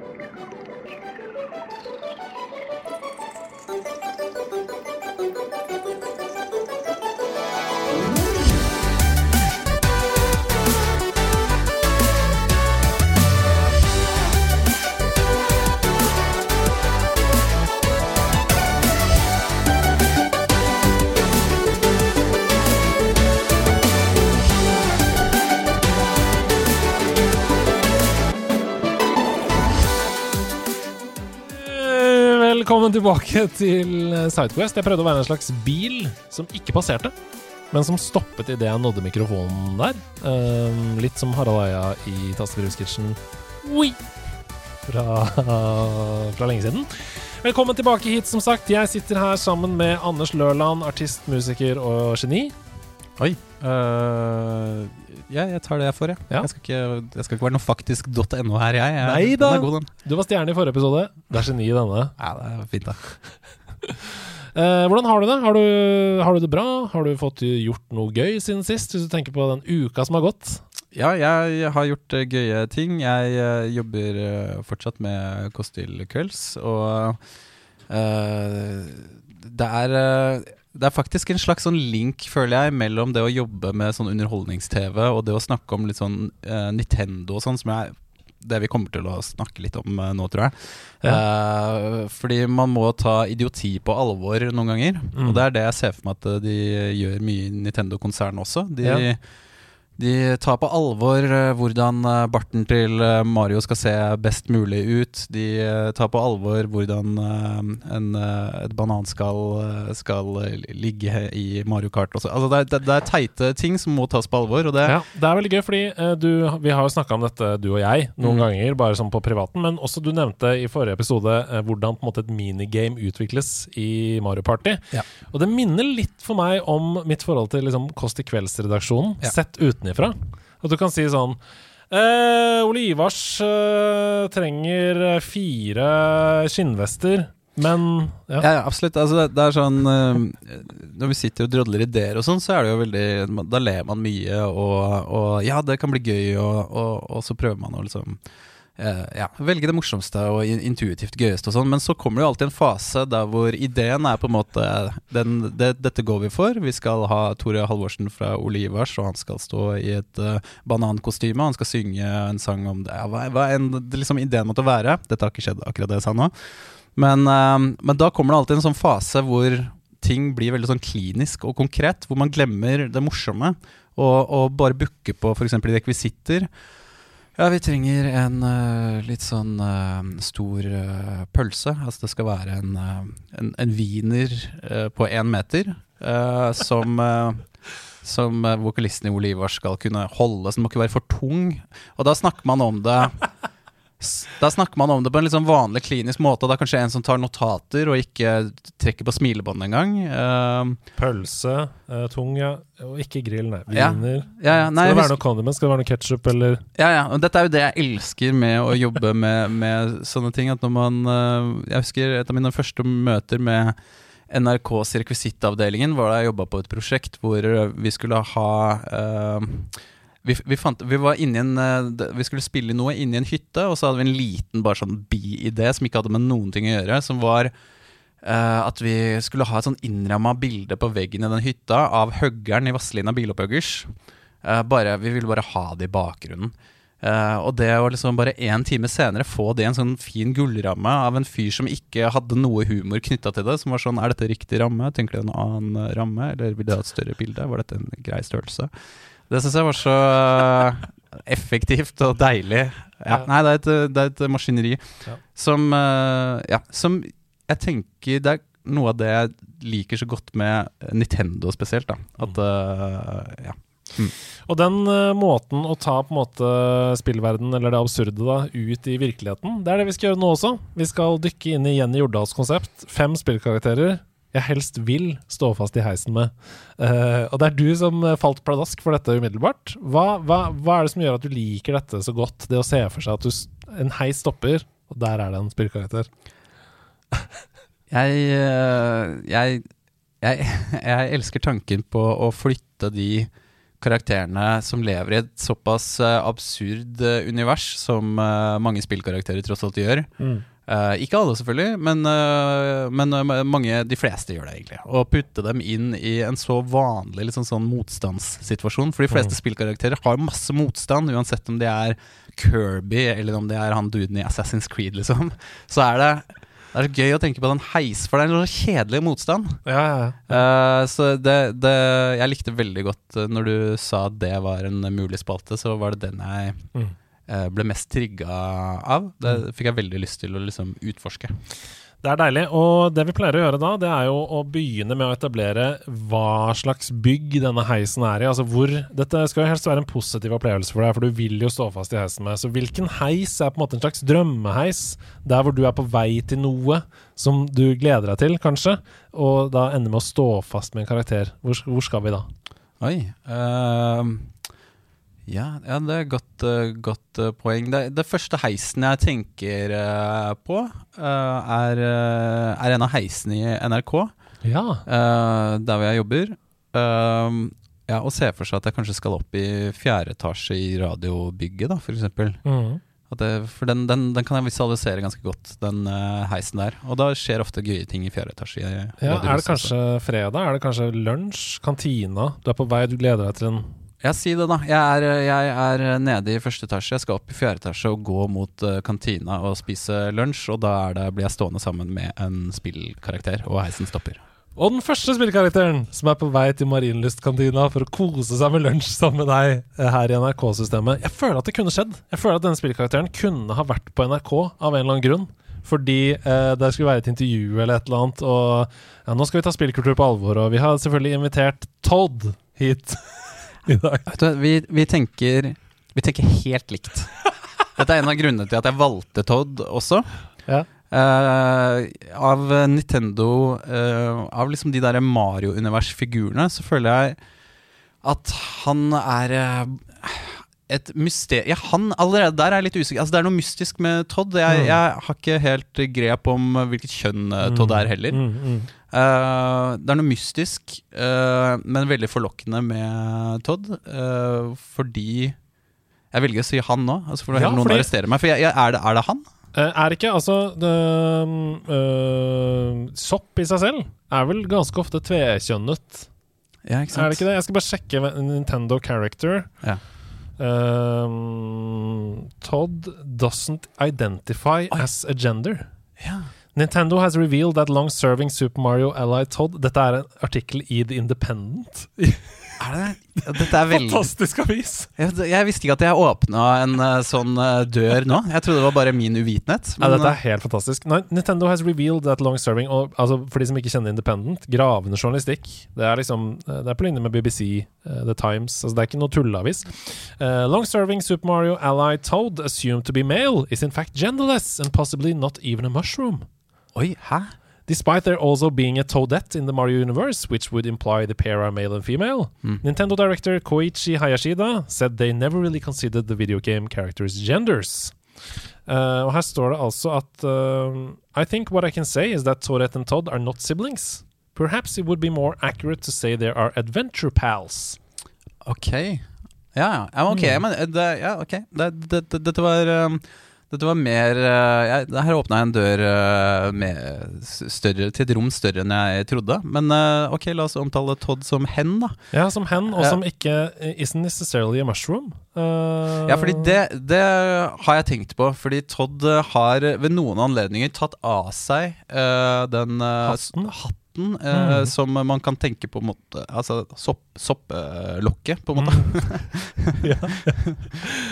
Thank you. Velkommen tilbake til Sidequest. Jeg prøvde å være en slags bil som ikke passerte, men som stoppet idet jeg nådde mikrofonen der. Um, litt som Harald Eia i Tastegrus-kitchen Oi! Fra, fra lenge siden. Velkommen tilbake hit, som sagt. Jeg sitter her sammen med Anders Lørland, artist, musiker og geni. Oi. øh, ja, jeg tar det jeg får, jeg. Ja. Jeg, skal ikke, jeg skal ikke være noe faktisk.no her, jeg. jeg Nei da. god. Du var stjerne i forrige episode. Det er geni i denne. Ja, det er fint, da. Eh, hvordan har du det? Har du, har du det bra? Har du fått gjort noe gøy siden sist? Hvis du tenker på den uka som har gått. Ja, jeg har gjort uh, gøye ting. Jeg uh, jobber uh, fortsatt med Kåss til kvelds, og det er det er faktisk en slags sånn link, føler jeg, mellom det å jobbe med sånn underholdnings-TV og det å snakke om litt sånn uh, Nintendo og sånn, som jeg det vi kommer til å snakke litt om øh, nå, tror jeg. Eh, fordi man må ta idioti på alvor noen ganger. Mm. Og det er det jeg ser for meg at eh, de gjør mye i Nintendo-konsernet også. De, Ja. De tar på alvor eh, hvordan eh, barten til eh, Mario skal se best mulig ut. De tar på alvor hvordan en, et bananskall skal ligge i Mario Kart. Også. Altså det, er, det, er teite ting som må tas på alvor. Og det, Ja, det er veldig gøy, fordi du, vi har jo snakka om dette, du og jeg, noen Mm. ganger, bare sånn på privaten. Men også du nevnte i forrige episode hvordan måte et minigame utvikles i Mario Party. Ja. Og det minner litt for meg om mitt forhold til liksom, Kåss til kvelds-redaksjonen, Ja. sett utenifra. At du kan si sånn eh, Ole Ivars eh, trenger fire skinnvester, men ja. Ja, ja absolutt. Altså, det, det er sånn eh, Når vi sitter og drodler ideer og sånn, så er det jo veldig Da ler man mye, og, og ja, det kan bli gøy, og, og, og så prøver man å liksom eh, ja, velge det morsomste og intuitivt gøyeste og sånn. Men så kommer det jo alltid en fase der hvor ideen er på en måte den, det, Dette går vi for. Vi skal ha Tore Halvorsen fra Ole og han skal stå i et uh, banankostyme. Han skal synge en sang om det. Ja, hva, hva det liksom ideen måtte være. Dette har ikke skjedd, akkurat det jeg sa nå. Men, uh, men da kommer det alltid en sånn fase hvor ting blir veldig sånn klinisk og konkret, hvor man glemmer det morsomme, og, og bare booker på f.eks. rekvisitter. Ja, vi trenger en uh, litt sånn uh, stor uh, pølse. Altså det skal være en, en, en wiener på én meter, som som vokalisten i Ole skal kunne holde, så den må ikke være for tung. Og da snakker man om det Da snakker man om det på en sånn vanlig klinisk måte. Det er kanskje en som tar notater og ikke trekker på smilebåndet engang. Uh, Pølse, uh, tung, ja. Og ikke grill, nei. Ja. Wiener. ja, ja, nei, Skal det være noe condiment? Skal det være noe ketsjup, eller Ja, ja, og dette er jo det jeg elsker med å jobbe med, med sånne ting. At når man uh, Jeg husker et av mine første møter med NRKs rekvisittavdelingen var da jeg jobba på et prosjekt hvor vi skulle ha øh, vi, vi, fant, vi var inne i en øh, Vi skulle spille noe inni en hytte, og så hadde vi en liten bare sånn bi-idé som ikke hadde med noen ting å gjøre, som var uh, at vi skulle ha et sånn innramma bilde på veggen i den hytta av høggeren i Vazelina Bilopphuggers. Uh, vi ville bare ha det i bakgrunnen. Uh, og det å liksom bare en time senere få det i en sånn fin gullramme av en fyr som ikke hadde noe humor knytta til det, som var sånn Er dette riktig ramme? Tenker du en annen eh, ramme? Eller vil du ha et større bilde? Var dette en grei størrelse? Det syns jeg var så eh, effektivt og deilig. Ja, nei, det er et, eh, det er et maskineri Ja. som eh, Ja, som jeg tenker Det er noe av det jeg liker så godt med Nintendo spesielt, da. At mm. ja. Og den uh, måten å ta på en måte spillverden, eller det absurde, da, ut i virkeligheten, det er det vi skal gjøre nå også. Vi skal dykke inn i Jenny Jordals konsept. Fem spillkarakterer jeg helst vil stå fast i heisen med. Uh, og det er du som eh, falt pladask for dette umiddelbart. Hva, hva, hva er det som gjør at du liker dette så godt? Det å se for seg at du, en heis stopper, og der er det en spillkarakter. Jeg, eh, jeg, jeg, jeg elsker tanken på å flytte de karakterene som lever i et såpass absurd univers som mange spillkarakterer tross alt gjør. Eh, ikke alle, selvfølgelig, men, uh, men eh, mange, de fleste gjør det egentlig. Å putte dem inn i en så vanlig liksom, sånn, motstandssituasjon. For de fleste Mm. spillkarakterer har masse motstand, uansett om de er Kirby eller om de er han duden i Assassin's Creed, liksom. Så er det, det er så gøy å tenke på den heis, for det er en sånn kjedelig motstand. Ja, ja, ja. Uh, så det, det Jeg likte veldig godt når du sa at det var en mulig spalte, så var det den jeg Mm. Eh, ble mest trigga av. Det fikk jeg veldig lyst til å liksom utforske. Det er deilig. Og det vi pleier å gjøre da, det er jo å begynne med å etablere hva slags bygg denne heisen er i. Altså hvor Dette skal jo helst være en positiv opplevelse for deg, for du vil jo stå fast i heisen med. Så hvilken heis er på en måte en slags drømmeheis? Der hvor du er på vei til noe som du gleder deg til, kanskje, og da ender med å stå fast med en karakter. Hvor, hvor skal vi da? Oi. ehm, ja, ja, det er et godt, eh, godt eh, poeng. Det, det første heisen jeg tenker eh, på, er, er en av heisene i NRK, Ja. der hvor jeg jobber. Ja, og ser for seg at jeg kanskje skal opp i fjerde etasje i radiobygget, da, eksempel. Mm. Det, for den, den, den kan jeg visualisere ganske godt, den heisen der. Og da skjer ofte gøye ting i fjerde etasje. i ja. Er det kanskje fredag? Er det kanskje lunsj? Kantina? Du er på vei, du gleder deg til en. Ja, si det, da. Jeg er, jeg er nede i første etasje. Jeg skal opp i fjerde etasje og gå mot eh, kantina og spise lunsj. Og da det, blir jeg stående sammen med en spillkarakter, og heisen stopper. Og den første spillkarakteren som er på vei til Marienlystkantina for å kose seg med lunsj sammen med deg eh, her i NRK-systemet. Jeg føler at det kunne skjedd. Jeg føler at denne spillkarakteren kunne ha vært på NRK av en eller annen grunn. Fordi eh, det skulle være et intervju eller et eller annet. Og ja, nå skal vi ta spillkultur på alvor, og vi har selvfølgelig invitert Todd hit i dag. Du, vi, vi, tenker, vi tenker helt likt. Dette er en av grunnene til at jeg valgte Todd også. Ja. Uh, av Nintendo uh, Av liksom de der Mario-univers-figurene, så føler jeg at han er eh, et mysterium ja, Han allerede der er jeg litt usikker. Altså, det er noe mystisk med Todd. Jeg, Mm. jeg har ikke helt grep om hvilket kjønn eh, Todd er heller. Mm, mm. uh, det er noe mystisk, uh, men veldig forlokkende med Todd. fordi Jeg velger å si han nå, altså for Ja, noen fordi- arrestere meg. For jeg, jeg, er, det, er det han? Er ikke altså det, Sopp i seg selv er vel ganske ofte tvekjønnet. Ja, ikke Er det ikke det? Jeg skal bare sjekke Nintendo character. Ja. Um, Todd doesn't identify Oi. as a gender. Ja. Nintendo has revealed that long-serving Super Mario ally Todd Dette er en artikkel i The Independent. Er det Dette er veldig Fantastisk avis! jeg, jeg visste ikke at jeg åpna en uh, sånn uh, dør nå. Jeg trodde det var bare min uvitenhet. Ja, dette eh, er helt fantastisk. No, Nintendo has revealed that long-serving og, altså, For de som ikke kjenner Independent, gravende journalistikk. Det er liksom eh, Det er på linje med BBC, uh, The Times. Altså, det er ikke noe tulleavis. Eh, long-serving Super Mario ally Toad, assumed to be male, is in fact genderless and possibly not even a mushroom. Oi, hæ? Despite there also being a Toadette in the Mario universe, which would imply the pair are male and female, Mm. Nintendo director Koichi Hayashida said they never really considered the video game characters' genders. Uh, og her står det altså at um, I think what I can say is that Toadette and Todd are not siblings. Perhaps it would be more accurate to say they are adventure pals. Ok. Ja, ja. ja ok, Mm. men eh, det, ja, okay. Det, det, dette var um, Dette var mer uh, jeg, Her åpna jeg en dør uh, med større, til et rom større enn jeg trodde. Men uh, ok, la oss omtale Todd som hen, da. Ja, som hen, og som ikke isn't necessarily a mushroom. Uh, Ja, fordi det, det har jeg tenkt på. Fordi Todd har ved noen anledninger tatt av seg uh, den uh, hatten. Hatten? Hatten eh, Mm. som man kan tenke på en måte Altså sopp, på en måte. Mm. Ja.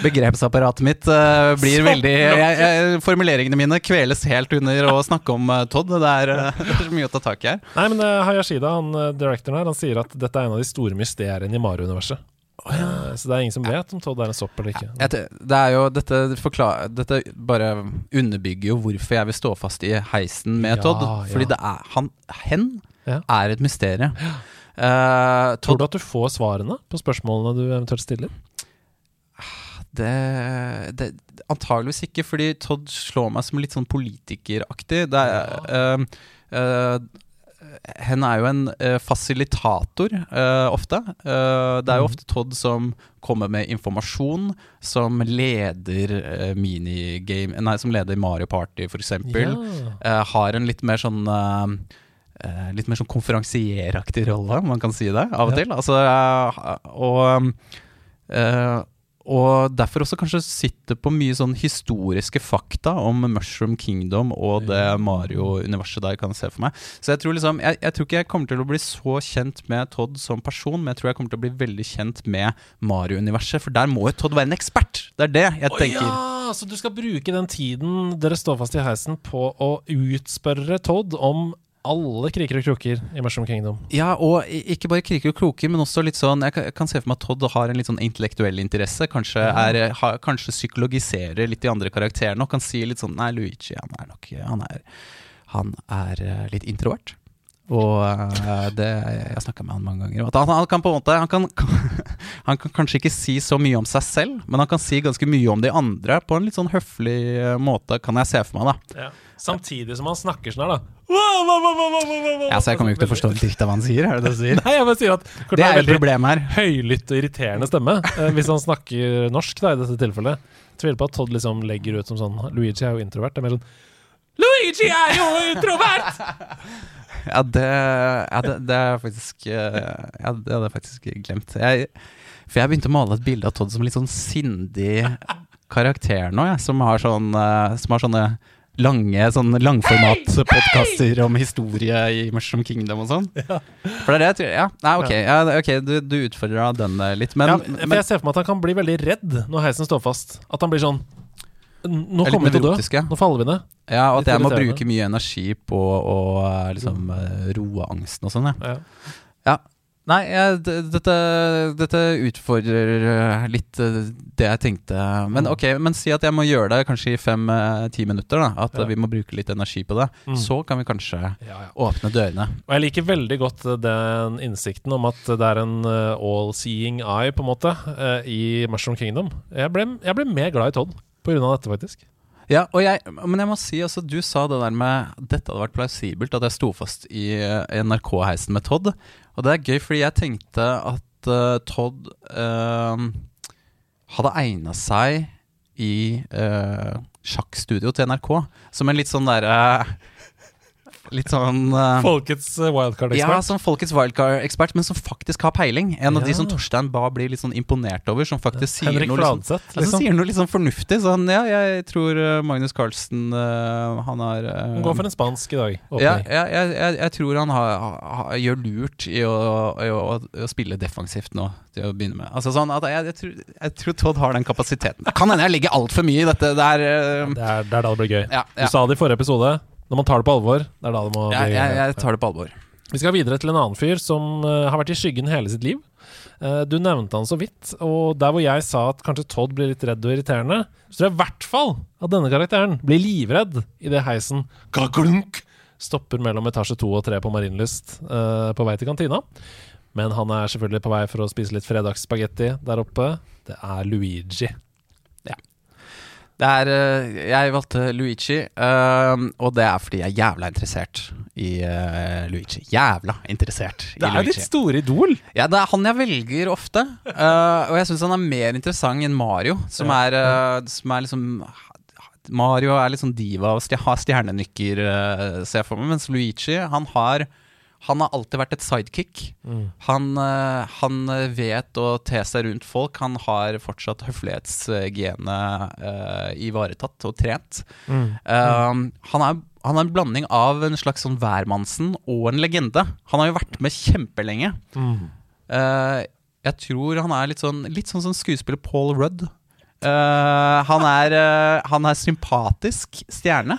Begrepsapparatet mitt eh, blir veldig jeg, jeg, Formuleringene mine kveles helt under å snakke om uh, Todd. Det er, det er så mye å ta tak i her. Nei, men uh, Hayashida, han, uh, directoren her, han sier at dette er en av de store mysteriene i Mario-universet. Uh, så det er ingen som vet om Todd er en sopp eller ikke. Det er jo, dette, forklar, dette bare underbygger jo hvorfor jeg vil stå fast i heisen med Ja, Todd. ja. Fordi det er han, hen Ja. er et mysterium. Eh, Tror du at du får svarene på spørsmålene du eventuelt stiller? det, det, Antageligvis ikke, fordi Todd slår meg som litt sånn politikeraktig. Det er, eh, eh, hen er jo en uh, fasilitator uh, ofte. Uh, det er jo Mhm. ofte Todd som kommer med informasjon, som leder uh, minigame Nei, som leder Mario Party, for eksempel. Ja. Eh, har en litt mer sånn eh, eh, Litt mer sånn konferansieraktig rolle, om man kan si det, av og Ja. til. Altså, eh, og, eh, og derfor også kanskje sitter på mye sånn historiske fakta om Mushroom Kingdom og det Mario-universet der, kan jeg se for meg. Så jeg tror liksom jeg, jeg tror ikke jeg kommer til å bli så kjent med Todd som person, men jeg tror jeg kommer til å bli veldig kjent med Mario-universet, for der må jo Todd være en ekspert! Det er det jeg Å tenker. ja, så du skal bruke den tiden dere står fast i heisen på å utspørre Todd om alle kriker og kroker i Mushroom Kingdom. Ja, og ikke bare kriker og kroker, men også litt sånn Jeg kan, jeg kan se for meg at Todd har en litt sånn intellektuell interesse. Kanskje, er, ha, kanskje psykologiserer litt de andre karakterene og kan si litt sånn Nei, Luigi, han er nok Han er, han er eh, litt introvert. Og eh, det Jeg snakka med han mange ganger. At han, han kan på en måte han kan, han kan kanskje ikke si så mye om seg selv, men han kan si ganske mye om de andre på en litt sånn høflig eh, måte, kan jeg se for meg, da. Samtidig som han snakker sånn her, da. Ja, så jeg kommer jo ikke til å forstå dritt av hva han sier, er det det du sier? Nei, jeg bare sier at Det er er problem her. høylytt og irriterende stemme eh, hvis han snakker norsk, da, i dette tilfellet. Tviler på at Todd liksom legger ut som sånn Luigi er jo introvert. Det er mer sånn Luigi er jo introvert! Ja, det, ja, det, det er faktisk eh, Ja, det hadde jeg faktisk glemt. Jeg, for jeg begynte å male et bilde av Todd som litt sånn sindig karakter nå, jeg. Som har, sånn, eh, som har sånne lange sånn langformatpodkaster om historie i Mushroom Kingdom og sånn. For det er det jeg tror Ja, nei, ok, ja, ok du, du utfordra den litt, men, ja, men jeg ser for meg at han kan bli veldig redd når heisen står fast. At han blir sånn Nå er kommer vi til å dø. Nå faller vi ned. Ja, og at jeg må bruke mye energi på å eh, liksom eh, roe angsten og sånn, ja. Ja. Nei, jeg, dette, dette utfordrer eh, litt eh, det jeg tenkte. Men Mm. ok, men si at jeg må gjøre det kanskje i fem-ti minutter. da At Ja. eh, vi må bruke litt energi på det. Mm. Så kan vi kanskje Ja, ja. åpne dørene. Og jeg liker veldig godt eh, den innsikten om at det er en eh, all-seeing eye, på en måte, eh, i Mushroom Kingdom. Jeg ble, jeg ble mer glad i Todd av dette, faktisk. Ja, jeg, men jeg må si altså, du sa det der med Dette hadde vært plausibelt, at jeg sto fast i eh, NRK-heisen med Todd. Og det er gøy, fordi jeg tenkte at uh, Todd uh, hadde egna seg i uh, sjakkstudio til NRK. Som en litt sånn derre Litt sånn uh, Folkets eh, wildcard-ekspert. Ja, som Folkets wildcard-ekspert, men som faktisk har peiling. En av de som Torstein ba blir litt sånn imponert over, som faktisk sier Henrik noe liksom, Fladseth, ja, så liksom. sier noe litt sånn fornuftig. Sånn, ja, jeg tror eh, Magnus Carlsen uh, Han har uh, Han går for en spansk i dag. ja, ja, jeg, jeg, jeg tror han har, har, gjør lurt i å, i, å, i å spille defensivt nå, til å begynne med. Altså sånn at jeg, jeg, tror, jeg tror Todd har den kapasiteten. Kan hende jeg legger altfor mye i dette. Det er uh, Det, er, det er da det blir gøy. ja, Du sa det i forrige episode. Når man tar det på alvor, det er da det må Jeg, bli jeg, jeg tar det på alvor. Vi skal videre til en annen fyr som eh, har vært i skyggen hele sitt liv. Eh, du nevnte han så vidt, og der hvor jeg sa at kanskje Todd blir litt redd og irriterende, så tror jeg i hvert fall at denne karakteren blir livredd idet heisen kaklunk, stopper mellom etasje to og tre på Marienlyst eh, på vei til kantina. Men han er selvfølgelig på vei for å spise litt fredagsspagetti der oppe. Det er Luigi. Det er, eh, jeg valgte Luigi, eh, og det er fordi jeg er jævla interessert i eh, Luigi. Jævla interessert i Det er Luigi. ditt store idol! Ja, det er han jeg velger ofte. og jeg syns han er mer interessant enn Mario, som er, som er liksom Mario er litt sånn diva og har stjernenykker, ser jeg for meg. Mens Luigi, han har Han har alltid vært et sidekick. Han, eh, han vet å te seg rundt folk. Han har fortsatt høflighetsgenet uh, ivaretatt og trent. Mm. Um, han, er, han er en blanding av en slags sånn hvermannsen og en legende. Han har jo vært med kjempelenge. Mm. Uh, jeg tror han er litt sånn Litt sånn som skuespiller Paul Rudd. Uh, han, er, uh, han er sympatisk stjerne.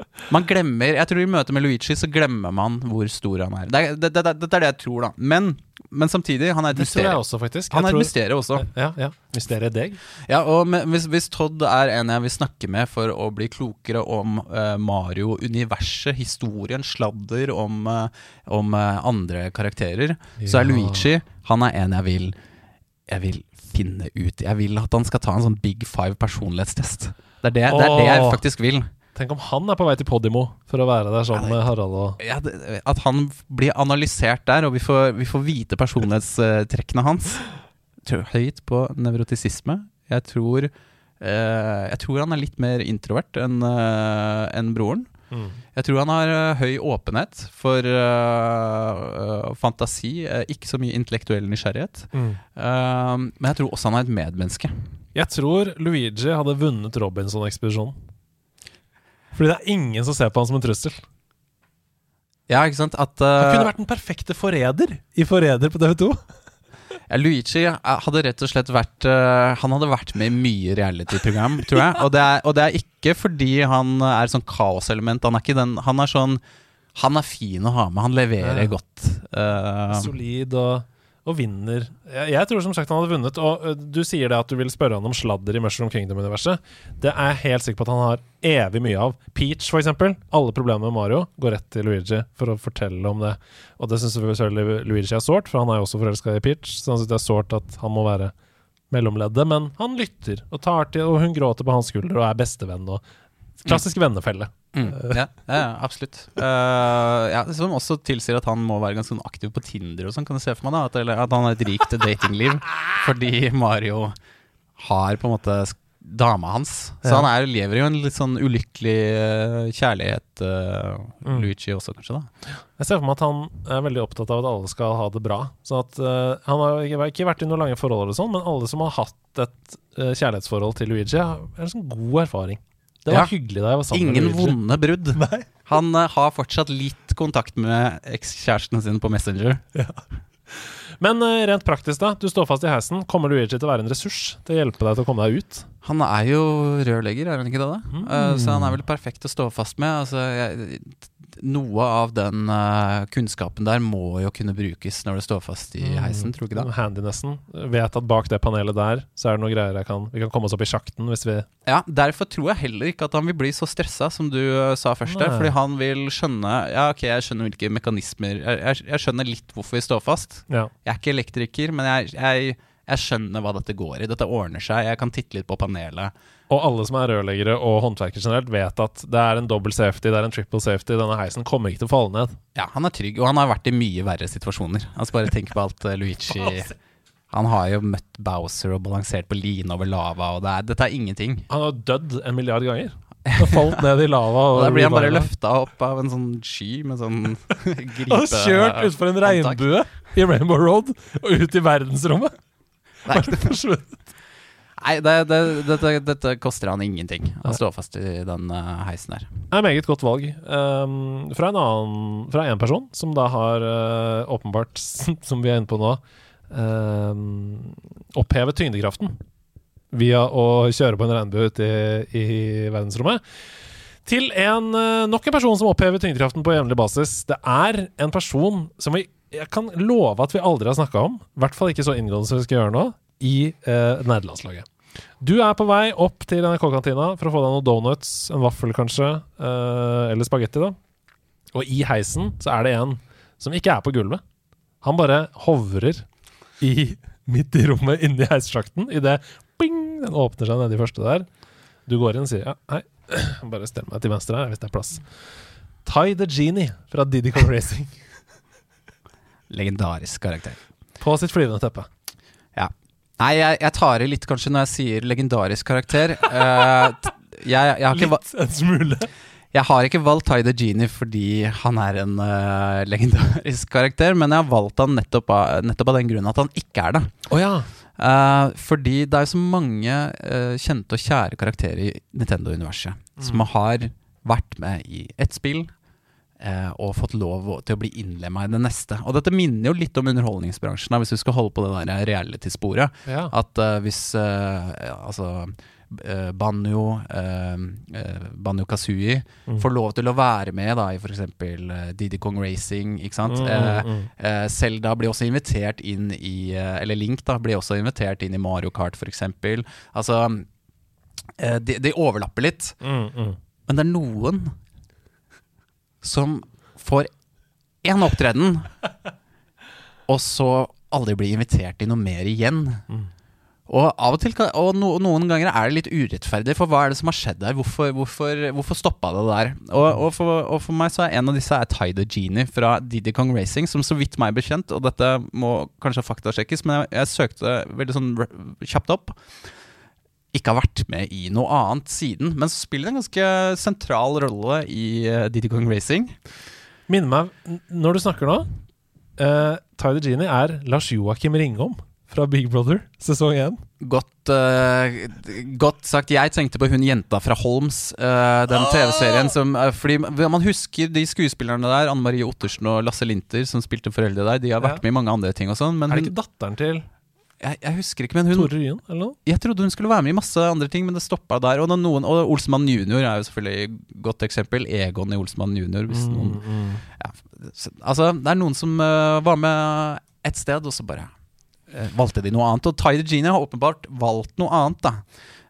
Ja. Man glemmer Jeg tror i møte med Luigi så glemmer man hvor stor han er. Det er, det, det, det, det er det jeg tror, da. Men, men samtidig, han er et mysterium. også, faktisk. Han Jeg er et tror- mysterium også. Ja, ja. Mysteriet deg. Ja, og med, hvis, hvis Todd er en jeg vil snakke med for å bli klokere om uh, Mario-universet, historien, sladder om, uh, om uh, andre karakterer, så er Luigi Han er en jeg vil Jeg vil finne ut Jeg vil at han skal ta en sånn Big Five personlighetstest. Det er det, det, er det jeg faktisk vil. Tenk om han er på vei til Podimo for å være der sammen med Harald og ja, det, At han blir analysert der, og vi får, vi får vite personlighetstrekkene hans. Høyt på nevrotisisme. Jeg tror, eh, jeg tror han er litt mer introvert enn eh, en broren. mm. Jeg tror han har eh, høy åpenhet for eh, eh, fantasi, ikke så mye intellektuell nysgjerrighet. Mm. Eh, men jeg tror også han er et medmenneske. Jeg tror Luigi hadde vunnet Robinson-ekspedisjonen. Fordi det er ingen som ser på han som en trussel. Ja, ikke sant? At Han eh, kunne vært den perfekte forræder i Forræder på TV2. Ja, Luigi eh, hadde rett og slett vært uh, Han hadde vært med i mye reality-program, tror jeg. Og det, er, og det er ikke fordi han er sånn kaoselement. Han er ikke den Han er sånn Han er fin å ha med. Han leverer Ja. godt. Uh, Solid og, og vinner. Jeg, jeg tror som sagt han hadde vunnet. Og du sier det at du vil spørre han om sladder i Mushroom Kingdom-universet. Det er jeg helt sikker på at han har evig mye av. Peach, for eksempel. Alle problemer med Mario går rett til Luigi for å fortelle om det. Og det syns selvfølgelig Luigi er sårt, for han er jo også forelska i Peach. Så han syns det er sårt at han må være mellomleddet, men han lytter og tar til, og hun gråter på hans skulder og er bestevenn. og Klassisk vennefelle. Mm, ja, ja, ja, absolutt. Uh, ja, som også tilsier at han må være ganske sånn aktiv på Tinder og sånn, kan du se for meg. da At, eller, at han har et rikt datingliv fordi Mario har på en måte dama hans. Så Ja. han er, lever jo en litt sånn ulykkelig eh, kjærlighet, uh, Mm. Luigi også, kanskje. da Jeg ser for meg at han er veldig opptatt av at alle skal ha det bra. Så at uh, Han har ikke, vært i noen lange forhold, eller sånn, men alle som har hatt et eh, kjærlighetsforhold til Luigi, har en sånn god erfaring. Det var Ja. hyggelig da jeg var sammen Ingen med Luigi. vonde brudd. Nei. Han uh, har fortsatt litt kontakt med ekskjærestene sine på Messenger. Ja. Men uh, rent praktisk, da. Du står fast i heisen. Kommer Luigi til å være en ressurs til å hjelpe deg til å komme deg ut? Han er jo rørlegger, er han ikke det? da? Mm. Uh, så han er vel perfekt å stå fast med. Altså, jeg, noe av den uh, kunnskapen der må jo kunne brukes når det står fast i Mm. heisen, tror du ikke det? Handinessen. Vet at bak det panelet der, så er det noe greier jeg kan Vi kan komme oss opp i sjakten hvis vi Ja, Derfor tror jeg heller ikke at han vil bli så stressa som du eh, sa først. der, Fordi han vil skjønne Ja, ok, jeg skjønner hvilke mekanismer Jeg, jeg, jeg skjønner litt hvorfor vi står fast. Ja. Jeg er ikke elektriker, men jeg, jeg, jeg skjønner hva dette går i. Dette ordner seg. Jeg kan titte litt på panelet. Og alle som er rørleggere og håndverkere generelt, vet at det er en double safety, det er en triple safety. Denne heisen kommer ikke til å falle ned. Ja, han er trygg, og han har vært i mye verre situasjoner. Altså Bare tenk på alt eh, Luigi Han har jo møtt Bowser og balansert på line over lava, og det er, dette er ingenting. Han har dødd en milliard ganger. Har falt ned i lava. Og der blir han bare løfta opp av en sånn sky med sånn gripe... Han har kjørt utfor en regnbue i Rainbow Road og ut i verdensrommet. Det er ikke forsvunnet. Nei, det, det, dette, dette koster han ingenting. å stå fast i den uh, heisen her. Det er meget godt valg. Um, fra en annen Fra en person som da har uh, åpenbart, som vi er inne på nå, um, opphevet tyngdekraften via å kjøre på en regnbue ute i, i verdensrommet. Til en, uh, nok en person som opphever tyngdekraften på jevnlig basis. Det er en person som vi jeg kan love at vi aldri har snakka om, i hvert fall ikke så inngående som vi skal gjøre nå, i eh, nerdelandslaget. Du er på vei opp til NRK-kantina for å få deg noen donuts, en vaffel kanskje, eh, eller spagetti, da. Og i heisen så er det en som ikke er på gulvet. Han bare hovrer i, midt i rommet inni heissjakten idet den åpner seg nedi første der. Du går inn og sier ja, hei, bare stell meg til venstre her hvis det er plass. Tai the Genie fra Didi Kong Racing Legendarisk karakter. på sitt flyvende teppe. Nei, jeg, jeg tar i litt kanskje når jeg sier legendarisk karakter. uh, jeg, jeg, har Litt en smule. jeg har ikke valgt Ty the Genie fordi han er en uh, legendarisk karakter, men jeg har valgt han nettopp av, nettopp av den grunn at han ikke er det. Oh, ja. uh, fordi det er så mange uh, kjente og kjære karakterer i Nintendo-universet som har vært med i ett spill og fått lov til å bli innlemma i det neste. Og dette minner jo litt om underholdningsbransjen, hvis du skal holde på det der reality-sporet. ja. At eh, hvis eh, altså eh, Banjo, eh, eh, Banjo Kazooie Mm. får lov til å være med da, i f.eks. Uh, Didi Kong Racing. Ikke sant? Mm, Eh, mm, mm. Eh, Zelda blir også invitert inn i eh, Eller Link da blir også invitert inn i Mario Kart f.eks. Altså eh, de, de overlapper litt, Mm, mm. men det er noen som får én opptreden, og så aldri blir invitert i noe mer igjen. Mm. Og av og til Og no, noen ganger er det litt urettferdig, for hva er det som har skjedd der? Hvorfor, hvorfor, hvorfor stoppa det der? Og, og, for, og, for, meg så er en av disse er Tyder Genie fra Didi Kong Racing, som så vidt meg er bekjent, og dette må kanskje faktasjekkes, men jeg, jeg søkte veldig sånn kjapt opp. Ikke har vært med i noe annet siden, men så spiller en ganske sentral rolle i uh, Didi Kong Racing. Minner meg, når du snakker nå uh, Tyler Genie er Lars Joakim Ringholm fra Big Brother sesong 1. Godt, uh, godt, sagt. Jeg tenkte på hun jenta fra Holms, uh, den ah! TV-serien som uh, Fordi man husker de skuespillerne der, Anne Marie Ottersen og Lasse Linter, som spilte foreldre der. De har vært ja. med i mange andre ting og sånn. Er det ikke datteren til jeg, jeg, husker ikke, men hun Tore Ryen, eller noe? Jeg trodde hun skulle være med i masse andre ting, men det stoppa der. Og, noen, og Olsmann junior er jo selvfølgelig et godt eksempel. Egon i Olsmann junior. Hvis mm, noen, mm. Ja, altså, det er noen som var med et sted, og så bare uh, valgte de noe annet. Og Tyder Genie har åpenbart valgt noe annet, da.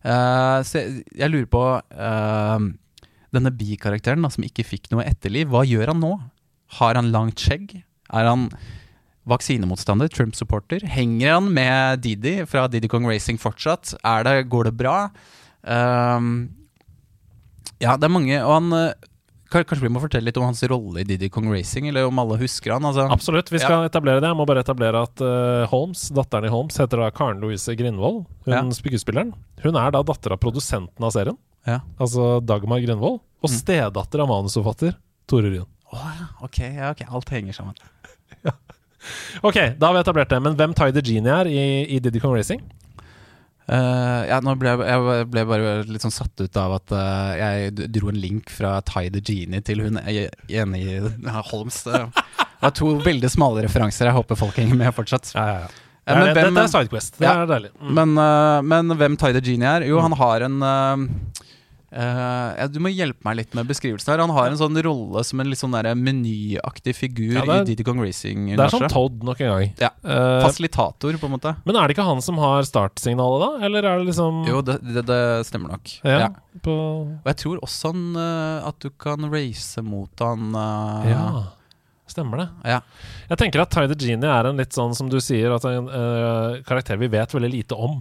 Uh, så jeg, jeg, lurer på uh, Denne bikarakteren da, som ikke fikk noe etterliv, hva gjør han nå? Har han langt skjegg? Er han vaksinemotstander? Trump-supporter? Henger han med Didi fra Didi Kong Racing fortsatt? Det, går det bra? Um, ja, det er mange Og han Kanskje vi må fortelle litt om hans rolle i Didi Kong Racing, eller om alle husker han? Altså. Absolutt, vi skal ja. etablere det. Jeg må bare etablere at uh, Holmes, datteren i Holmes, heter da Karen Louise Grindvold. Hun ja. skuespilleren. Hun er da datter av produsenten av serien, ja. altså Dagmar Grindvold. Og mm. stedatter av manusforfatter Tore Ryen. Oh, okay, ja, ok, alt henger sammen. Ok, da har vi etablert det. Men hvem Ty the Genie er i, i Didi Kong Racing? Uh, ja, nå ble jeg, ble bare litt sånn satt ut av at uh, jeg dro en link fra Ty the Genie til hun ene i Holmes. Det var to veldig smale referanser. Jeg håper folk henger med fortsatt. Ja, ja, ja. Uh, men, det, hvem, dette er Sidequest. Det ja, er deilig. Mm. Men, men, hvem Ty the Genie er? Jo, han har en Uh, ja, du må hjelpe meg litt med beskrivelsen her. Han har en sånn rolle som en litt sånn menyaktig figur ja, er, i Didi Kong Racing. Det er sånn Todd nok en gang. Ja, uh, Fasilitator, på en måte. Men er det ikke han som har startsignalet, da? Eller er det liksom Jo, det, det, det stemmer nok. Ja, på... Og jeg tror også han, uh, at du kan race mot han Ja Stemmer det. Ja. Jeg tenker at Tyder Genie er en litt sånn som du sier, at en karakter vi vet veldig lite om.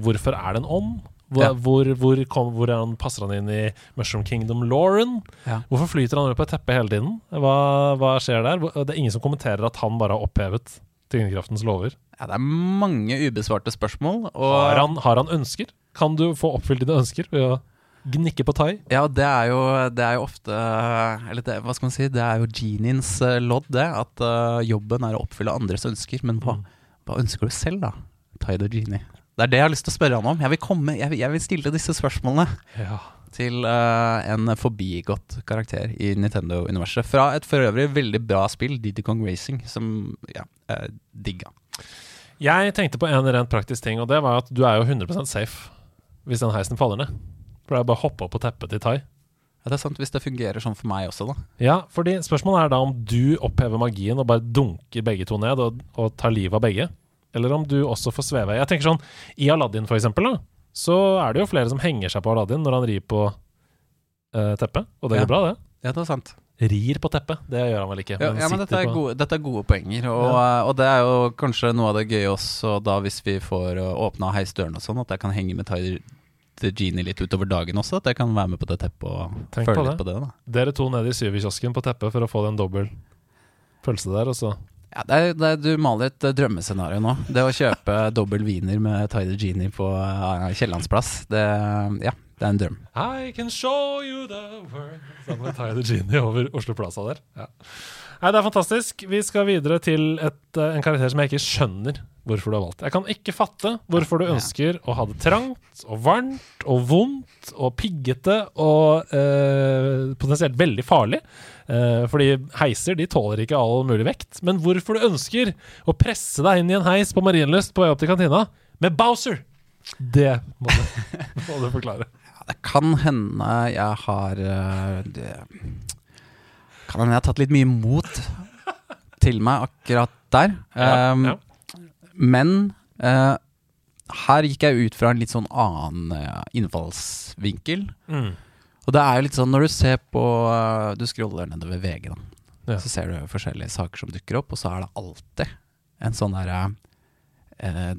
hvorfor er det en ånd? Hvor, ja. hvor, hvor, kom, hvor han, passer han inn i Mushroom Kingdom Lauren? Ja. Hvorfor flyter han rundt på et teppe hele tiden? Hva, hva, skjer der? Det er ingen som kommenterer at han bare har opphevet tyngdekraftens lover. Ja, det er mange ubesvarte spørsmål. Har han, har, han, ønsker? Kan du få oppfylt dine ønsker ved å gnikke på thai? Ja, det er jo, det er jo ofte Eller det, hva skal man si? Det er jo geniens uh, lodd, det. At uh, jobben er å oppfylle andres ønsker. Men hva, mm. hva ønsker du selv, da? Thai the genie. Det er det jeg har lyst til å spørre han om. Jeg vil, komme, jeg vil, jeg vil stille disse spørsmålene ja. til uh, en forbigått karakter i Nintendo-universet. Fra et for øvrig veldig bra spill, Didi Kong Racing, som ja, jeg digga. Jeg tenkte på en rent praktisk ting, og det var at du er jo 100% safe hvis den heisen faller ned. For det er bare å hoppe opp på teppet til Tai. Ja, det er sant, Hvis det fungerer sånn for meg også, da. Ja, fordi Spørsmålet er da om du opphever magien og bare dunker begge to ned og, og tar livet av begge eller om du også får sveve. Jeg tenker sånn, I Aladdin, for eksempel, da, så er det jo flere som henger seg på Aladdin når han rir på uh, teppet, og det ja. går bra, det. Ja, det er sant. Rir på teppet, det gjør han vel ikke. Men, ja, men dette, er gode, dette, er gode, poenger, og, ja. og, det er jo kanskje noe av det gøye også da hvis vi får uh, åpna heisdøren og sånn, at jeg kan henge med Tyler the Genie litt utover dagen også. At jeg kan være med på det teppet og Tenk føle på litt på det. da Dere to nede i syverkiosken på teppet for å få den dobbel følelse der, og så ja, det er, det er, Du maler et uh, drømmescenario nå. Det å kjøpe dobbel wiener med Tyder Genie på uh, Kiellandsplass, det, ja, det er en drøm. I can show you the world Sammen med Tyder Genie over Oslo Plaza der. Ja. Nei, Det er fantastisk. Vi skal videre til et, uh, en karakter som jeg ikke skjønner hvorfor du har valgt. Jeg kan ikke fatte hvorfor du ønsker å ha det trangt og varmt og vondt og piggete og eh, potensielt veldig farlig. Uh, fordi heiser de tåler ikke all mulig vekt. Men hvorfor du ønsker å presse deg inn i en heis på Marienlyst på vei opp til kantina med Bowser, det må du, må du forklare. Ja, det kan hende jeg har uh, det, Kan hende jeg har tatt litt mye mot til meg akkurat der. Um, ja, ja. Men uh, her gikk jeg ut fra en litt sånn annen innfallsvinkel. Mm. Og det er jo litt sånn når du ser på uh, Du scroller nedover VG, da. Ja. Så ser du forskjellige saker som dukker opp, og så er det alltid en sånn derre eh,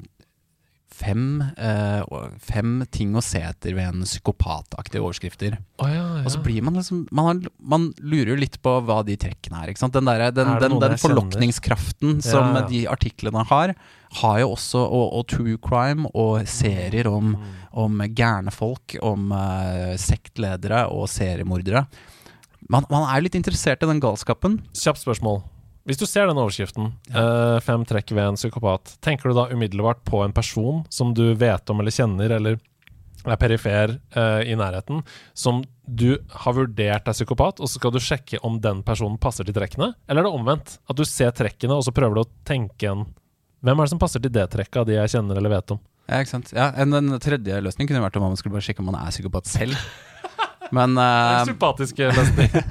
fem, eh, fem ting å se etter ved en psykopataktige overskrifter. Oh, ja, ja. Og så blir man liksom man, har, man lurer litt på hva de trekkene er. Den, der, den, Er den, den forlokningskraften som de artiklene har, har jo også og, og true crime og serier om, Mm. Om gærne folk, om uh, sektledere og seriemordere. Man, man er litt interessert i den galskapen. Kjapt spørsmål. Hvis du ser den overskriften, eh, fem trekk ved en psykopat, tenker du da umiddelbart på en person som du vet om eller kjenner, eller er perifer uh, i nærheten, som du har vurdert er psykopat, og så skal du sjekke om den personen passer til trekkene? Eller er det omvendt? At du ser trekkene, og så prøver du å tenke en Hvem er det som passer til det trekket av de jeg kjenner eller vet om? Ja, ikke sant? Ja, en, en tredje løsning kunne vært om man skulle bare sjekke om man er psykopat selv. Men Det er eh, en sympatisk løsning.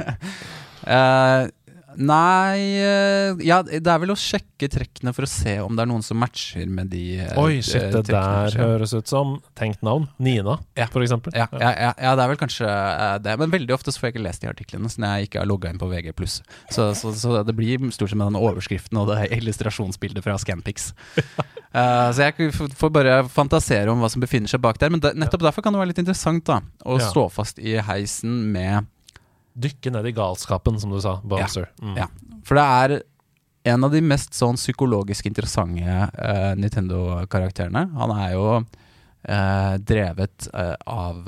Eh, nei eh, Ja, det er vel å sjekke trekkene for å se om det er noen som matcher med de eh, Oi, shit, det der høres ut som tenkt navn. Nina, Ja. for eksempel. ja, ja, ja, det er vel kanskje eh, det. Men veldig ofte så får jeg ikke lest de artiklene, siden når jeg ikke har logga inn på VG+. Så, så, så det blir stort sett med den overskriften og det illustrasjonsbildet fra Scampix. Uh, så jeg får bare fantasere om hva som befinner seg bak der. Men det, nettopp derfor kan det være litt interessant da å stå fast i heisen med Dykke ned i galskapen, som du sa. Bowser. Mm. Ja. For det er en av de mest sånn psykologisk interessante uh, Nintendo-karakterene. Han er jo uh, drevet uh, av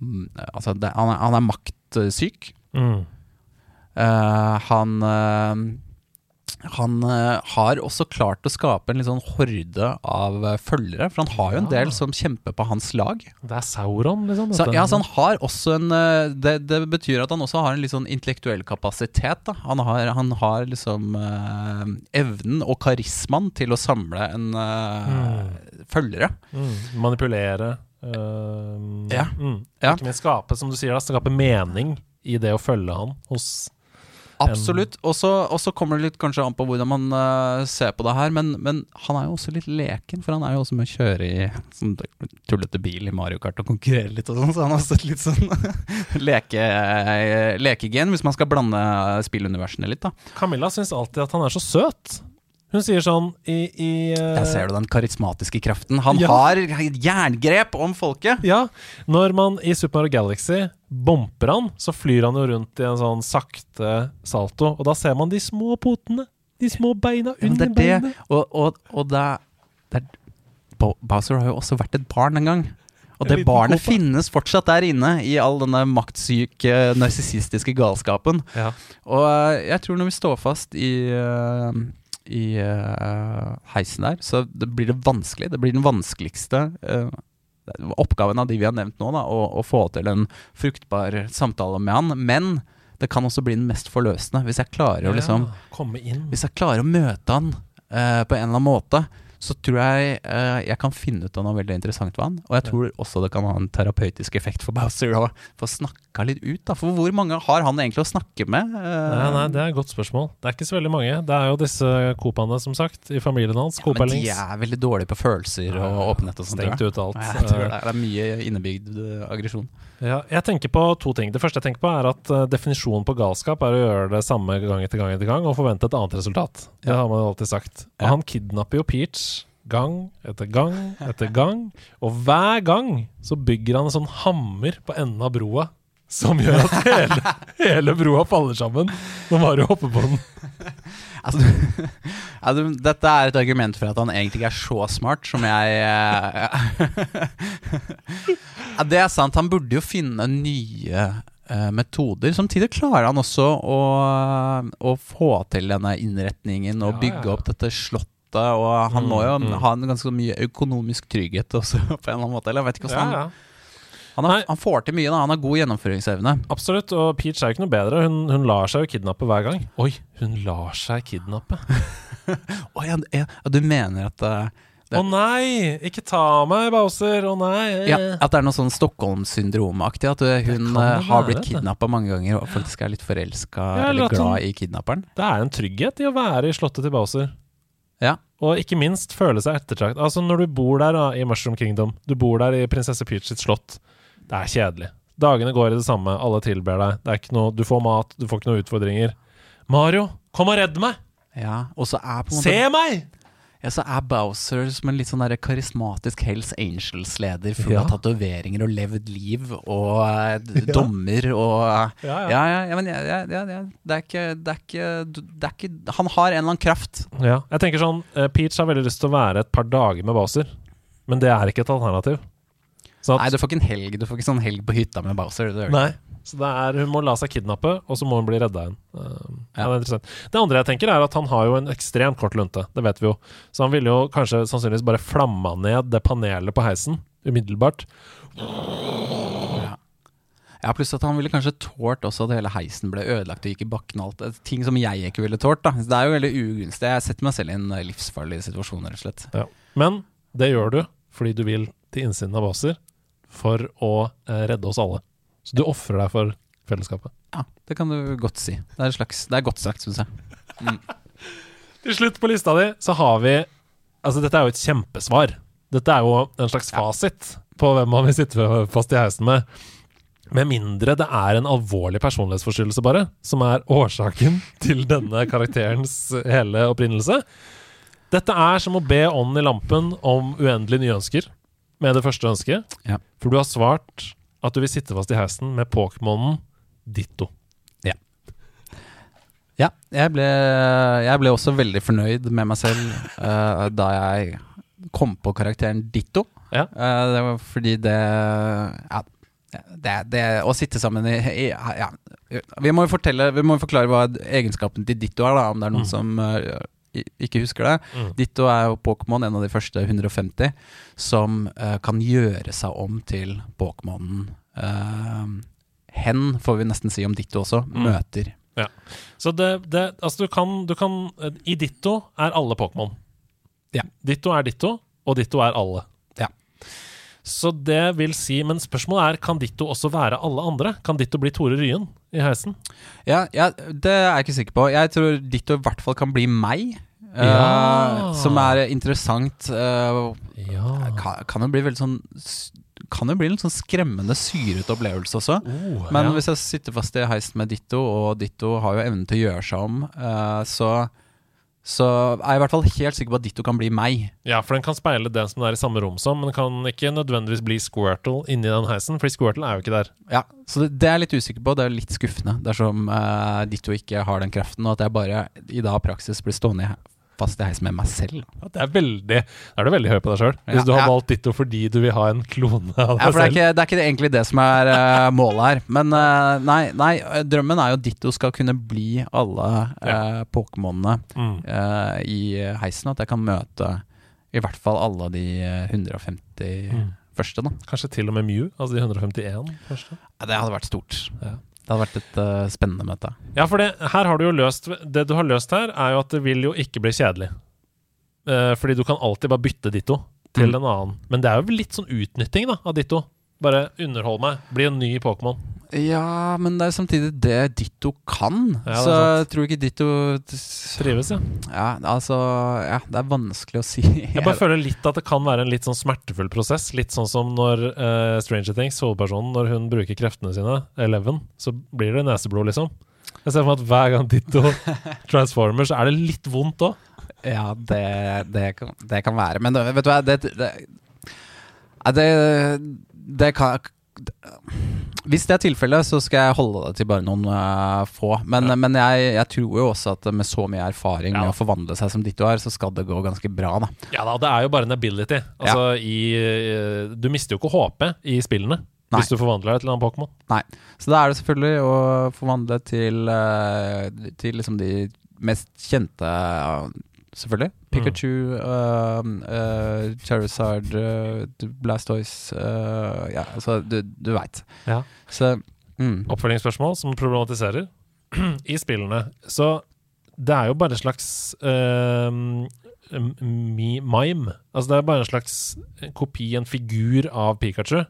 Altså, det, han, er, han er maktsyk. Mm. Han han eh, har også klart å skape en litt sånn horde av eh, følgere, for han har jo en del som kjemper på hans lag. Det er Sauron, liksom? Så, ja, så han har også en eh, det, det betyr at han også har en litt sånn intellektuell kapasitet. Da. Han, har, han har liksom eh, evnen og karismaen til å samle en eh, følgere. Mm. Manipulere. øh, Ja. Mm. Ja. Ikke minst skape, som du sier, da, skape mening i det å følge han hos Absolutt. Og så kommer det litt kanskje an på hvordan man uh, ser på det her, men, men han er jo også litt leken, for han er jo også med å kjøre i sånn tullete bil i Mario Kart og konkurrere litt og sånn, så han har også litt sånn leke, lekegen, hvis man skal blande spilluniversene litt, da. Camilla syns alltid at han er så søt. Hun sier sånn i, i uh, Der ser du den karismatiske kraften. Han Ja. har jerngrep om folket! Ja, når man i Super Mario Galaxy bomper han, så flyr han jo rundt i en sånn sakte salto, og da ser man de små potene. De små beina under er beinet. og, og, og det, det er Bowser har jo også vært et barn en gang. Og det barnet finnes fortsatt der inne, i all denne maktsyke, narsissistiske galskapen. Ja. Og eh, jeg tror når vi står fast i, eh, i eh, heisen der, så det blir det vanskelig. Det blir den vanskeligste eh, oppgaven av de vi har nevnt nå, da, å, å få til en fruktbar samtale med han. Men det kan også bli den mest forløsende. Hvis jeg klarer å liksom Ja, komme inn. hvis jeg klarer å møte han eh, på en eller annen måte, så tror jeg eh, jeg kan finne ut av noe veldig interessant ved han. Og jeg tror også det kan ha en terapeutisk effekt for Bowser å få snakka litt ut. Da. For hvor mange har han egentlig å snakke med? Eh, Nei, nei, det er et godt spørsmål. Det er ikke så veldig mange. Det er jo disse Coopene, som sagt, i familien hans. ja, men de er veldig dårlige på følelser og åpenhet og sånt. Stengt ut alt. Tror det er, det er mye innebygd eh, aggresjon. Ja, jeg tenker på to ting. Det første jeg tenker på, er at eh, definisjonen på galskap er å gjøre det samme gang etter gang etter gang og forvente et annet resultat. Det har man jo alltid sagt. Og Ja. han kidnapper jo Peach gang etter gang etter gang. Og hver gang så bygger han en sånn hammer på enden av broa. Som gjør at hele, hele broa faller sammen når Mario hopper på den. Altså, du, dette er et argument for at han egentlig ikke er så smart som jeg eh, ja, Det er sant. Han burde jo finne nye eh, metoder. Samtidig klarer han også å, å få til denne innretningen og Ja, bygge ja. opp dette slottet. Og han Mm, må jo mm. ha en ganske mye økonomisk trygghet også, på en eller annen måte. Eller jeg vet ikke hvordan Ja, han, han, har, han får til mye. da Han har god gjennomføringsevne. Absolutt. Og Peach er jo ikke noe bedre. Hun, hun lar seg jo kidnappe hver gang. Oi, hun lar seg kidnappe. Oi, ja, ja, du mener at eh, Å nei! Ikke ta meg, Bowser! Å nei! Ja, At det er noe sånn Stockholm-syndromaktig. At uh, hun uh, det har blitt kidnappa mange ganger og faktisk er litt forelska Ja, eller eller at hun- glad i kidnapperen. Det er en trygghet i å være i slottet til Bowser. Ja. Og ikke minst føle seg ettertrakt. Altså, når du bor der da, i Mushroom Kingdom, du bor der i prinsesse Peach sitt slott, det er kjedelig. Dagene går i det samme, alle tilber deg. Det er ikke noe, du får mat, du får ikke noen utfordringer. Mario, kom og redd meg! Ja, og så er på en måte Se meg! Ja, så er Bowser som en litt sånn der karismatisk Hells Angels-leder full Ja. av tatoveringer og levd liv og eh, dommer og eh, Ja, ja, ja, ja, men ja, ja, ja, ja. Det, er ikke, det, er ikke, det er ikke Han har en eller annen kraft. Ja. Jeg tenker sånn eh, Peach har veldig lyst til å være et par dager med Bowser, men det er ikke et alternativ. Så at, Nei, du får ikke en helg Du får ikke sånn helg på hytta med Bowser. Nei. Så det er, hun må la seg kidnappe, og så må hun bli redda igjen. Uh, ja. Ja. det, interessant. det andre jeg tenker, er at han har jo en ekstremt kort lunte. Det vet vi jo. Så han ville jo kanskje sannsynligvis bare flamma ned det panelet på heisen umiddelbart. Ja, Pluss at han ville kanskje tålt også at hele heisen ble ødelagt og gikk i bakken. og alt. Ting som jeg ikke ville tålt. da Så Det er jo veldig ugunstig. Jeg setter meg selv i en eh, livsfarlig situasjon, rett og slett. Ja. Men det gjør du fordi du vil til innsiden av Bowser for å eh, redde oss alle. Så du ofrer deg for fellesskapet. Ja, Det kan du godt si. Det er, slags, det er godt sagt, syns jeg. Til slutt på lista di så har vi Altså, dette er jo et kjempesvar. Dette er jo en slags fasit på hvem man vil sitte fast i heisen med. Med mindre det er en alvorlig personlighetsforstyrrelse, bare, som er årsaken til denne karakterens hele opprinnelse. Dette er som å be ånden i lampen om uendelig nye ønsker med det første ønsket. Ja. For du har svart at du vil sitte fast i heisen med Pokémonen Ditto. Ja, jeg ble, jeg ble også veldig fornøyd med meg selv uh, da jeg kom på karakteren Ditto. Ja. Uh, det var fordi det Ja, det, det å sitte sammen i, i ja. Vi må jo fortelle Vi må jo forklare hva egenskapen til Ditto er, da, om det er noen Mm. som uh, ikke husker det. Mm. Ditto er jo Pokémon, en av de første 150, som uh, kan gjøre seg om til Pokémonen uh, Hen, får vi nesten si om Ditto også, Mm. møter. Så det, det Altså, du kan, du kan I Ditto er alle Pokémon. Ja. Ditto er Ditto, og Ditto er alle. Ja. Så det vil si Men spørsmålet er kan Ditto også være alle andre? Kan Ditto bli Tore Ryen i heisen? Ja, ja, det er jeg ikke sikker på. Jeg tror Ditto i hvert fall kan bli meg. Ja. Uh, som er interessant. Uh, Ja. kan, kan jo bli veldig sånn Kan jo bli en sånn skremmende syrete opplevelse også. Oh, Men hvis jeg sitter fast i heisen med Ditto, og Ditto har jo evnen til å gjøre seg om, uh, så så er jeg i hvert fall helt sikker på at Ditto kan bli meg. ja, for den kan speile den som er i samme rom som, men kan ikke nødvendigvis bli Squirtle inni den heisen, fordi Squirtle er jo ikke der. Ja, Så det, det er jeg litt usikker på. Det er litt skuffende dersom uh, Ditto ikke har den kraften, og at jeg bare i dag praksis blir stående i he- fast i heisen med meg selv. Ja, det er veldig Da er du veldig høy på deg sjøl. Hvis Ja, du har ja. valgt Ditto fordi du vil ha en klone av deg Ja, for det er, ikke, det er ikke egentlig det som er uh, målet her. Men uh, nei, nei, drømmen er jo at Ditto skal kunne bli alle uh, Pokémonene Mm. i heisen. At jeg kan møte i hvert fall alle de eh, 150 Mm. første, da. Kanskje til og med Mew, altså de 151 første. Ja, det hadde vært stort. Ja. Det hadde vært et uh, spennende møte. Ja, for det, her har du jo løst Det du har løst her, er jo at det vil jo ikke bli kjedelig. Uh, fordi du kan alltid bare bytte Ditto til Mm. en annen. Men det er jo litt sånn utnytting da av Ditto. Bare underhold meg, bli en ny Pokémon. Ja, men det er samtidig det Ditto kan. Ja, det så jeg tror ikke Ditto Trives, ja. Ja, altså Ja, det er vanskelig å si. Jeg bare føler litt at det kan være en litt sånn smertefull prosess. Litt sånn som når uh, Stranger Things, hovedpersonen, når hun bruker kreftene sine, Eleven, så blir det neseblod, liksom. Jeg ser for meg at hver gang Ditto transformer, så er det litt vondt òg. Ja, det, det, kan, det kan være. Men det, vet du hva, det, det, det kan Hvis det er tilfellet, så skal jeg holde det til bare noen uh, få. Men, Ja. men jeg, jeg tror jo også at med så mye erfaring Ja. med å forvandle seg som Ditto er, så skal det gå ganske bra, da. Ja da, det er jo bare en ability. Altså, i, eh, du mister jo ikke håpet i spillene Nei. hvis du forvandler deg til en Pokémon. Nei. Så da er det selvfølgelig å forvandle til, eh, til liksom de mest kjente Selvfølgelig. Pikachu, uh, uh, Charizard, uh, Blastoise Ja, altså, du, du veit. Ja. Så mm. Oppfølgingsspørsmål som problematiserer i spillene. Så det er jo bare en slags uh, mime. Altså det er bare en slags kopi, en figur av Pikachu.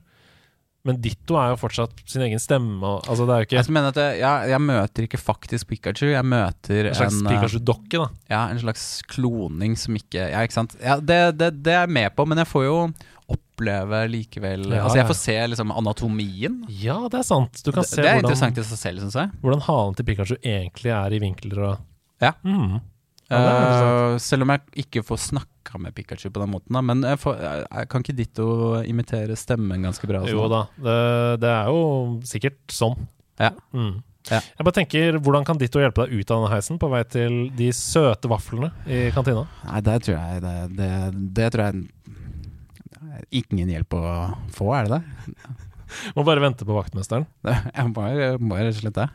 Men Ditto er jo fortsatt sin egen stemme. Altså det er jo ikke Jeg mener at jeg, jeg, jeg møter ikke faktisk Pikachu, jeg møter en slags en, uh, Pikachu-dokke, da. ja, en slags kloning som ikke Ja, ikke sant. Ja, det, det, det er jeg med på, men jeg får jo oppleve likevel Ja, Altså, jeg får se liksom anatomien. Ja, det er sant. Du kan Det, se det er hvordan, interessant i seg selv, syns jeg. hvordan halen til Pikachu egentlig er i vinkler og Ja. Mm. Ja, Eh, selv om jeg ikke får snakka med Pikachu på den måten. Da. Men jeg får, jeg, kan ikke Ditto imitere stemmen ganske bra? og Jo da, det, det er jo sikkert sånn. Ja. Mm. Ja. Jeg bare tenker, Hvordan kan Ditto hjelpe deg ut av denne heisen på vei til de søte vaflene i kantina? Nei, det tror jeg det, det, det tror jeg ingen hjelp å få, er det det? Må bare vente på vaktmesteren. jeg må jo må rett og slett det.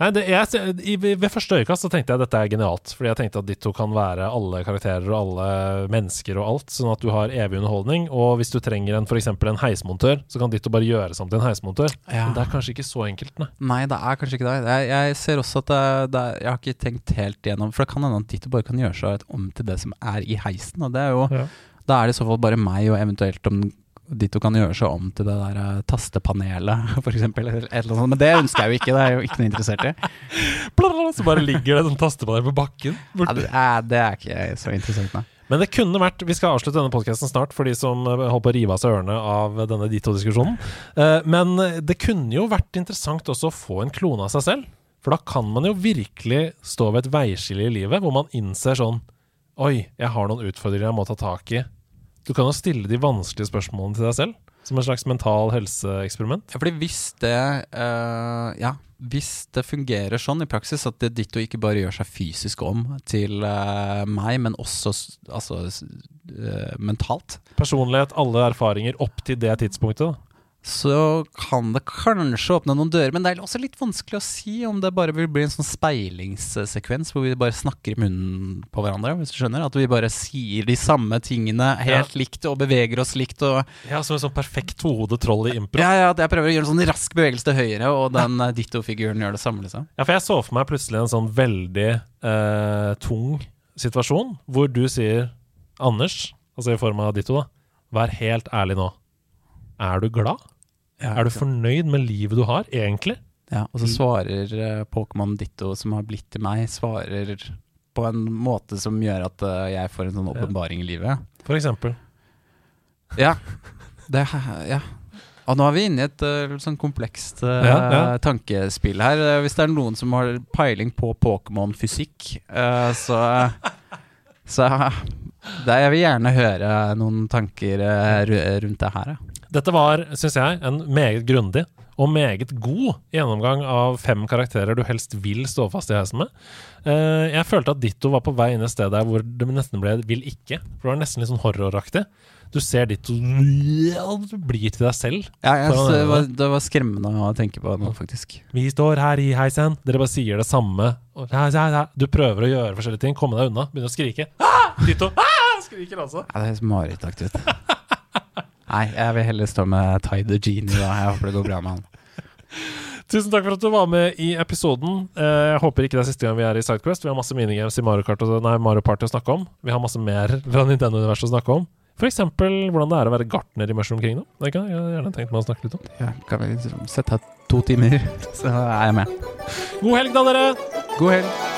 Nei, det, jeg, i, Ved første øyekast så tenkte jeg at dette er genialt. Fordi jeg tenkte at Ditto kan være alle karakterer og alle mennesker og alt, sånn at du har evig underholdning. Og hvis du trenger en f.eks. en heismontør, så kan Ditto bare gjøre seg om til en heismontør. Ja. Men det er kanskje ikke så enkelt, nei. Nei, det er kanskje ikke det. Jeg, jeg ser også at det, det Jeg har ikke tenkt helt igjennom For det kan hende at Ditto bare kan gjøre seg om til det som er i heisen. Og det er jo Ja. Da er det i så fall bare meg, og eventuelt om Ditto kan gjøre seg om til det der eh, tastepanelet, sånt. Men det ønsker jeg jo ikke. Det er jeg jo ikke noe interessert i. Så bare ligger det en tastepanel på bakken. Ja, det, er, det er ikke så interessert i. Men det kunne vært Vi skal avslutte denne podkasten snart for de som eh, holder på å rive av seg ørene av denne Ditto-diskusjonen. Eh, Men det kunne jo vært interessant også å få en klone av seg selv. For da kan man jo virkelig stå ved et veiskille i livet hvor man innser sånn Oi, jeg har noen utfordringer jeg må ta tak i. Du kan jo stille de vanskelige spørsmålene til deg selv. Som en slags mental helseeksperiment. Ja, fordi hvis det uh, Ja, hvis det fungerer sånn i praksis at det Ditto ikke bare gjør seg fysisk om til uh, meg, men også altså, eh, mentalt, Personlighet, alle erfaringer opp til det tidspunktet. Så kan det kanskje åpne noen dører. Men det er også litt vanskelig å si om det bare vil bli en sånn speilingssekvens hvor vi bare snakker i munnen på hverandre, hvis du skjønner. At vi bare sier de samme tingene helt likt og beveger oss likt og Ja, Som en sånn perfekt tohodet troll i impro. Ja, ja, at jeg prøver å gjøre en sånn rask bevegelse til høyre, og den eh, Ditto-figuren gjør det samme, liksom. Ja, for jeg så for meg plutselig en sånn veldig eh, tung situasjon, hvor du sier Anders, altså i form av Ditto, da, vær helt ærlig nå. Er du glad? Er du fornøyd med livet du har, egentlig? Ja, og så svarer uh, Pokémon Ditto, som har blitt til meg, svarer på en måte som gjør at uh, jeg får en sånn åpenbaring i livet. For eksempel. Ja. Det, ja. Og nå er vi inne i et uh, sånn komplekst Ja, ja. tankespill her. Hvis det er noen som har peiling på Pokémon-fysikk, så Så det, jeg vil gjerne høre noen tanker rundt det her. Ja. Dette var, syns jeg, en meget grundig og meget god gjennomgang av fem karakterer du helst vil stå fast i heisen med. Eh, jeg følte at Ditto var på vei inn et sted der hvor det nesten ble 'vil ikke'. For det var nesten litt sånn horroraktig. Du ser Ditto blir til deg selv. Ja, jeg, det, var, det var skremmende å tenke på nå, faktisk. Vi står her i heisen. Dere bare sier det samme. Du prøver å gjøre forskjellige ting. Komme deg unna. Begynner å skrike. Ah! Ditto ah! skriker altså. Ja, det høres marerittaktig ut. Nei, jeg vil heller stå med Ty the Genie, da. Jeg håper det går bra med han. Tusen takk for at du var med i episoden. Eh, Jeg håper ikke det er siste gang vi er i Sidequest. Vi har masse minigames i Mario, Kart og, nei, Mario Party å snakke om. Vi har masse mer fra Nintendo-universet å snakke om. F.eks. hvordan det er å være gartner i Mushroom Kingdom. Det kan jeg gjerne tenkt meg å snakke litt om. Ja, kan vi liksom sette av to timer, så er jeg med. God helg, da, dere! God helg.